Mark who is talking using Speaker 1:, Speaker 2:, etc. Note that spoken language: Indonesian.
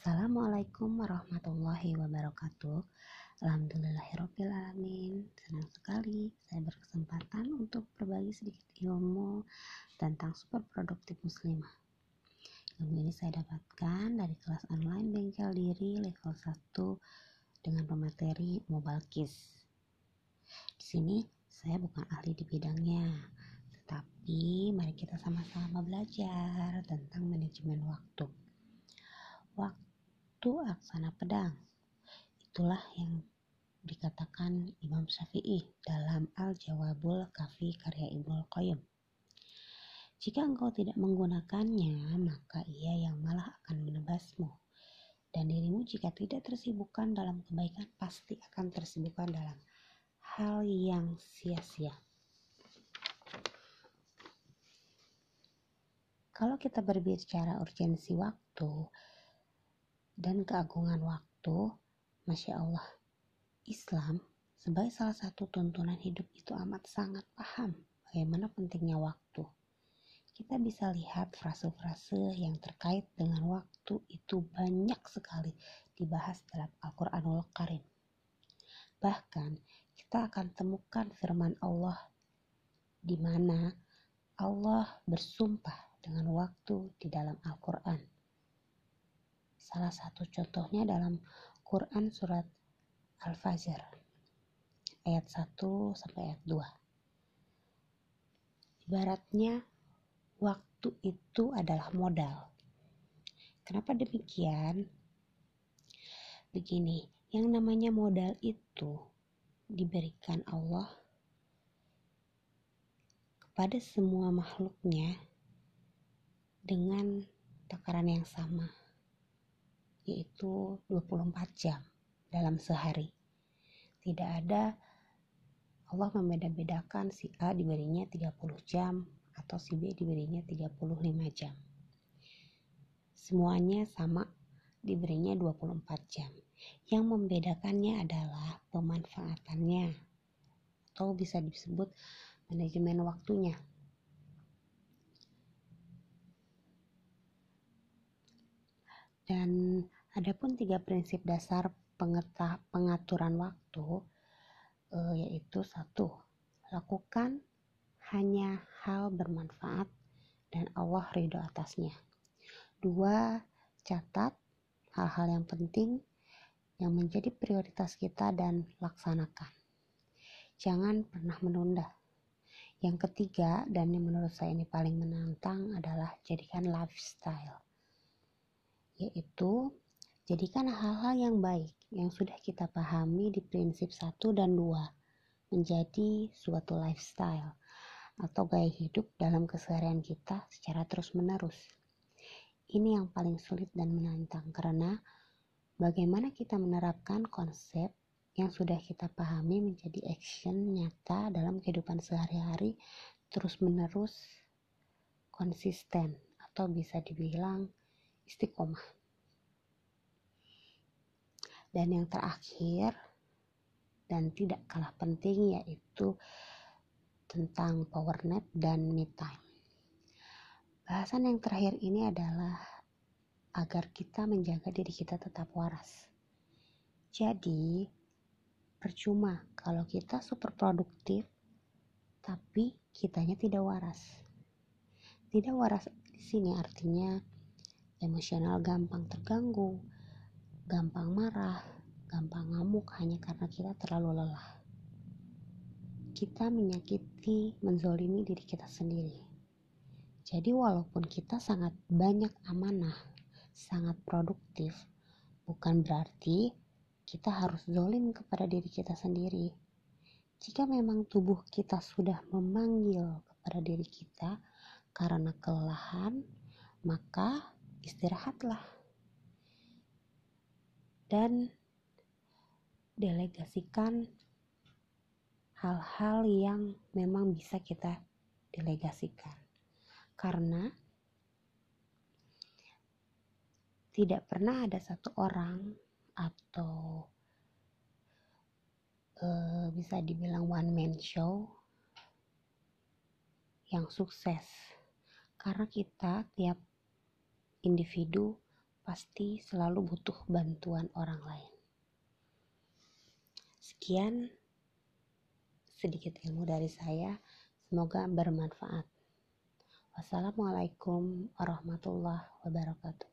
Speaker 1: Assalamualaikum warahmatullahi wabarakatuh. Alhamdulillahirrohmanirrohim Senang sekali saya berkesempatan untuk berbagi sedikit ilmu tentang super produktif muslimah. Ilmu ini saya dapatkan dari kelas online bengkel diri level 1 dengan pemateri mobile kiss Di sini saya bukan ahli di bidangnya tetapi mari kita sama-sama belajar tentang manajemen waktu. Waktu aksana pedang. Itulah yang dikatakan Imam Syafi'i dalam Al-Jawabul Kafi karya Ibnu Qayyim. Jika engkau tidak menggunakannya, maka ia yang malah akan menebasmu. Dan dirimu jika tidak tersibukkan dalam kebaikan, pasti akan tersibukkan dalam hal yang sia-sia. Kalau kita berbicara urgensi waktu, dan keagungan waktu, Masya Allah, Islam sebagai salah satu tuntunan hidup itu amat sangat paham bagaimana pentingnya waktu. Kita bisa lihat frase-frase yang terkait dengan waktu itu banyak sekali dibahas dalam Al-Quranul Karim. Bahkan kita akan temukan firman Allah di mana Allah bersumpah dengan waktu di dalam Al-Quran Salah satu contohnya dalam Quran surat Al-Fajr ayat 1 sampai ayat 2. Ibaratnya waktu itu adalah modal. Kenapa demikian? Begini, yang namanya modal itu diberikan Allah kepada semua makhluknya dengan takaran yang sama yaitu 24 jam dalam sehari. Tidak ada Allah membeda-bedakan si A diberinya 30 jam atau si B diberinya 35 jam. Semuanya sama diberinya 24 jam. Yang membedakannya adalah pemanfaatannya atau bisa disebut manajemen waktunya. Dan adapun tiga prinsip dasar pengaturan waktu uh, yaitu satu, lakukan hanya hal bermanfaat dan Allah ridho atasnya. Dua, catat hal-hal yang penting yang menjadi prioritas kita dan laksanakan. Jangan pernah menunda. Yang ketiga, dan yang menurut saya ini paling menantang adalah jadikan lifestyle yaitu jadikan hal-hal yang baik yang sudah kita pahami di prinsip 1 dan 2 menjadi suatu lifestyle atau gaya hidup dalam keseharian kita secara terus-menerus. Ini yang paling sulit dan menantang karena bagaimana kita menerapkan konsep yang sudah kita pahami menjadi action nyata dalam kehidupan sehari-hari terus-menerus konsisten atau bisa dibilang istiqomah. Dan yang terakhir dan tidak kalah penting yaitu tentang power nap dan me time. Bahasan yang terakhir ini adalah agar kita menjaga diri kita tetap waras. Jadi, percuma kalau kita super produktif tapi kitanya tidak waras. Tidak waras di sini artinya emosional gampang terganggu, gampang marah, gampang ngamuk hanya karena kita terlalu lelah. Kita menyakiti, menzolimi diri kita sendiri. Jadi walaupun kita sangat banyak amanah, sangat produktif, bukan berarti kita harus zolim kepada diri kita sendiri. Jika memang tubuh kita sudah memanggil kepada diri kita karena kelelahan, maka istirahatlah dan delegasikan hal-hal yang memang bisa kita delegasikan. Karena tidak pernah ada satu orang atau e, bisa dibilang one man show yang sukses. Karena kita tiap individu pasti selalu butuh bantuan orang lain. Sekian sedikit ilmu dari saya, semoga bermanfaat. Wassalamualaikum warahmatullahi wabarakatuh.